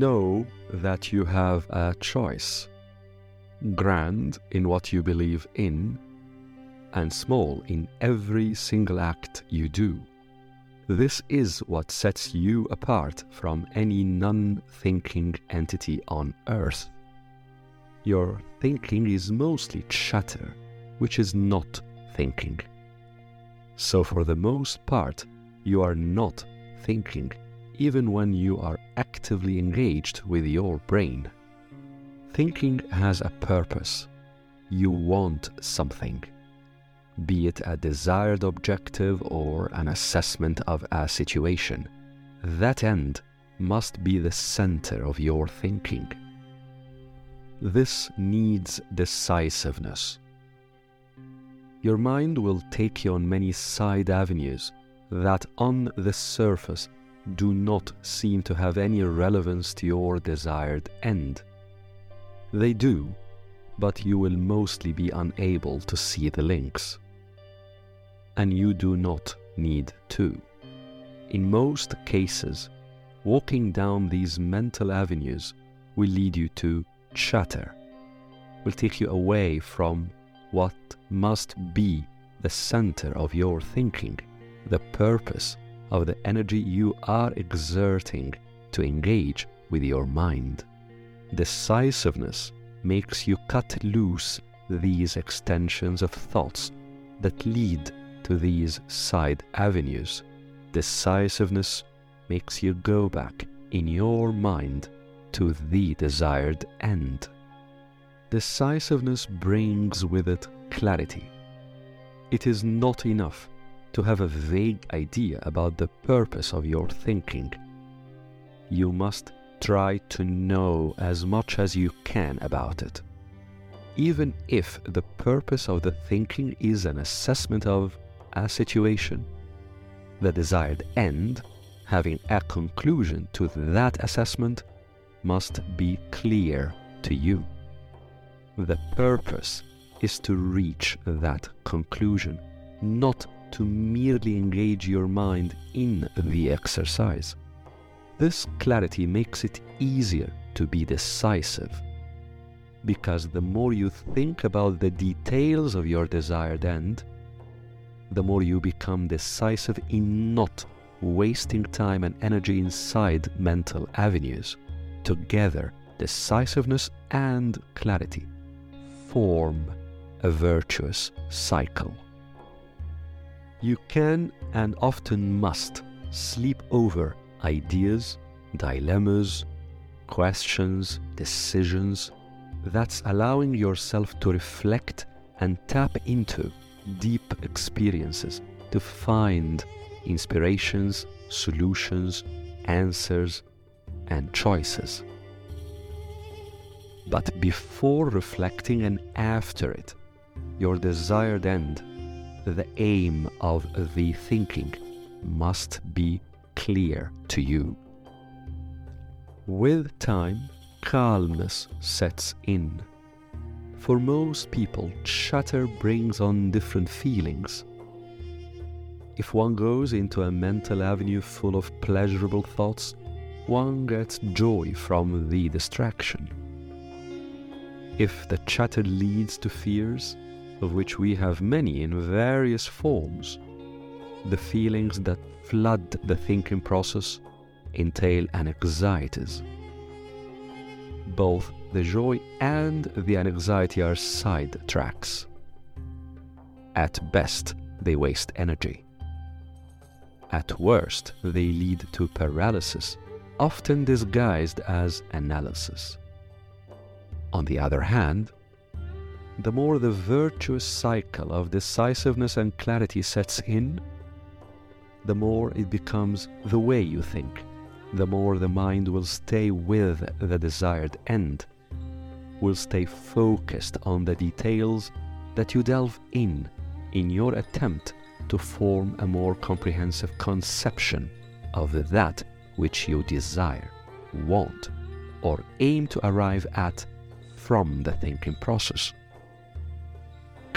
know that you have a choice grand in what you believe in, and small in every single act you do. This is what sets you apart from any non thinking entity on earth. Your thinking is mostly chatter, which is not thinking. So, for the most part, you are not thinking, even when you are actively engaged with your brain. Thinking has a purpose. You want something, be it a desired objective or an assessment of a situation. That end must be the center of your thinking. This needs decisiveness. Your mind will take you on many side avenues that, on the surface, do not seem to have any relevance to your desired end. They do, but you will mostly be unable to see the links. And you do not need to. In most cases, walking down these mental avenues will lead you to chatter, will take you away from what must be the center of your thinking, the purpose of the energy you are exerting to engage with your mind. Decisiveness makes you cut loose these extensions of thoughts that lead to these side avenues. Decisiveness makes you go back in your mind to the desired end. Decisiveness brings with it clarity. It is not enough to have a vague idea about the purpose of your thinking. You must try to know as much as you can about it. Even if the purpose of the thinking is an assessment of a situation, the desired end, having a conclusion to that assessment, must be clear to you. The purpose is to reach that conclusion, not to merely engage your mind in the exercise. This clarity makes it easier to be decisive because the more you think about the details of your desired end, the more you become decisive in not wasting time and energy inside mental avenues. Together, decisiveness and clarity form a virtuous cycle. You can and often must sleep over ideas, dilemmas, questions, decisions. That's allowing yourself to reflect and tap into deep experiences to find inspirations, solutions, answers, and choices. But before reflecting and after it, your desired end, the aim of the thinking, must be clear to you. With time, calmness sets in. For most people, chatter brings on different feelings. If one goes into a mental avenue full of pleasurable thoughts, one gets joy from the distraction. If the chatter leads to fears, of which we have many in various forms, the feelings that flood the thinking process entail anxieties. Both the joy and the anxiety are side tracks. At best, they waste energy. At worst, they lead to paralysis, often disguised as analysis. On the other hand, the more the virtuous cycle of decisiveness and clarity sets in, the more it becomes the way you think, the more the mind will stay with the desired end, will stay focused on the details that you delve in in your attempt to form a more comprehensive conception of that which you desire, want, or aim to arrive at from the thinking process.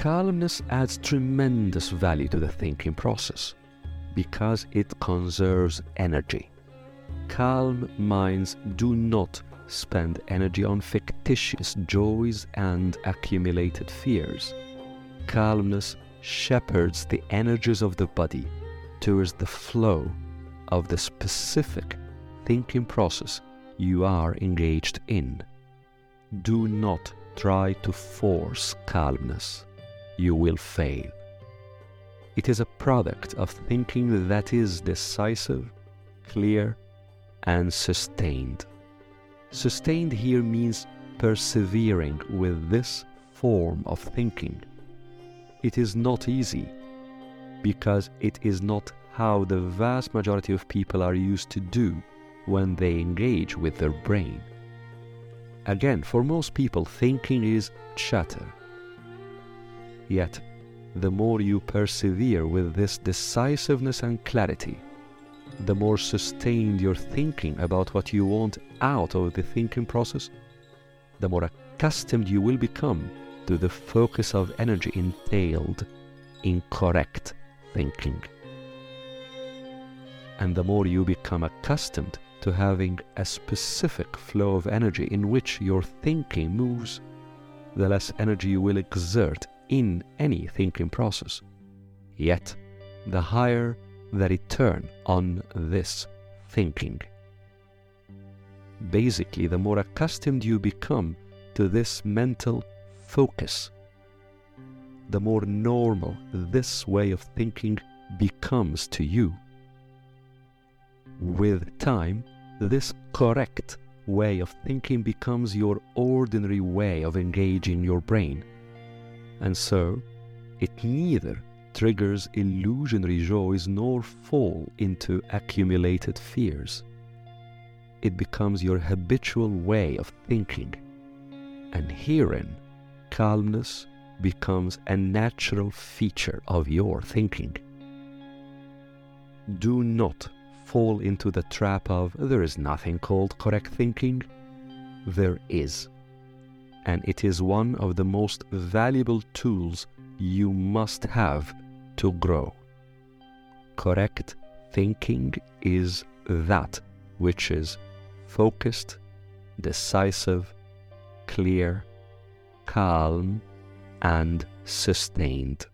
Calmness adds tremendous value to the thinking process because it conserves energy. calm minds do not spend energy on fictitious joys and accumulated fears. Calmness shepherds the energies of the body towards the flow of the specific thinking process you are engaged in. Do not try to force calmness. You will fail. It is a product of thinking that is decisive, clear, and sustained. Sustained here means persevering with this form of thinking. It is not easy because it is not how the vast majority of people are used to do when they engage with their brain. Again, for most people, thinking is chatter. Yet, the more you persevere with this decisiveness and clarity, the more sustained your thinking about what you want out of the thinking process, the more accustomed you will become to the focus of energy entailed in correct thinking. And the more you become accustomed to having a specific flow of energy in which your thinking moves, the less energy you will exert in any thinking process. Yet, the higher the return on this thinking. Basically, the more accustomed you become to this mental focus, the more normal this way of thinking becomes to you. With time, this correct way of thinking becomes your ordinary way of engaging your brain. And so, it neither triggers illusionary joys nor fall into accumulated fears. It becomes your habitual way of thinking. And herein, calmness becomes a natural feature of your thinking. Do not fall into the trap of there is nothing called correct thinking. There is. And it is one of the most valuable tools you must have to grow. Correct thinking is that which is focused, decisive, clear, calm, and sustained.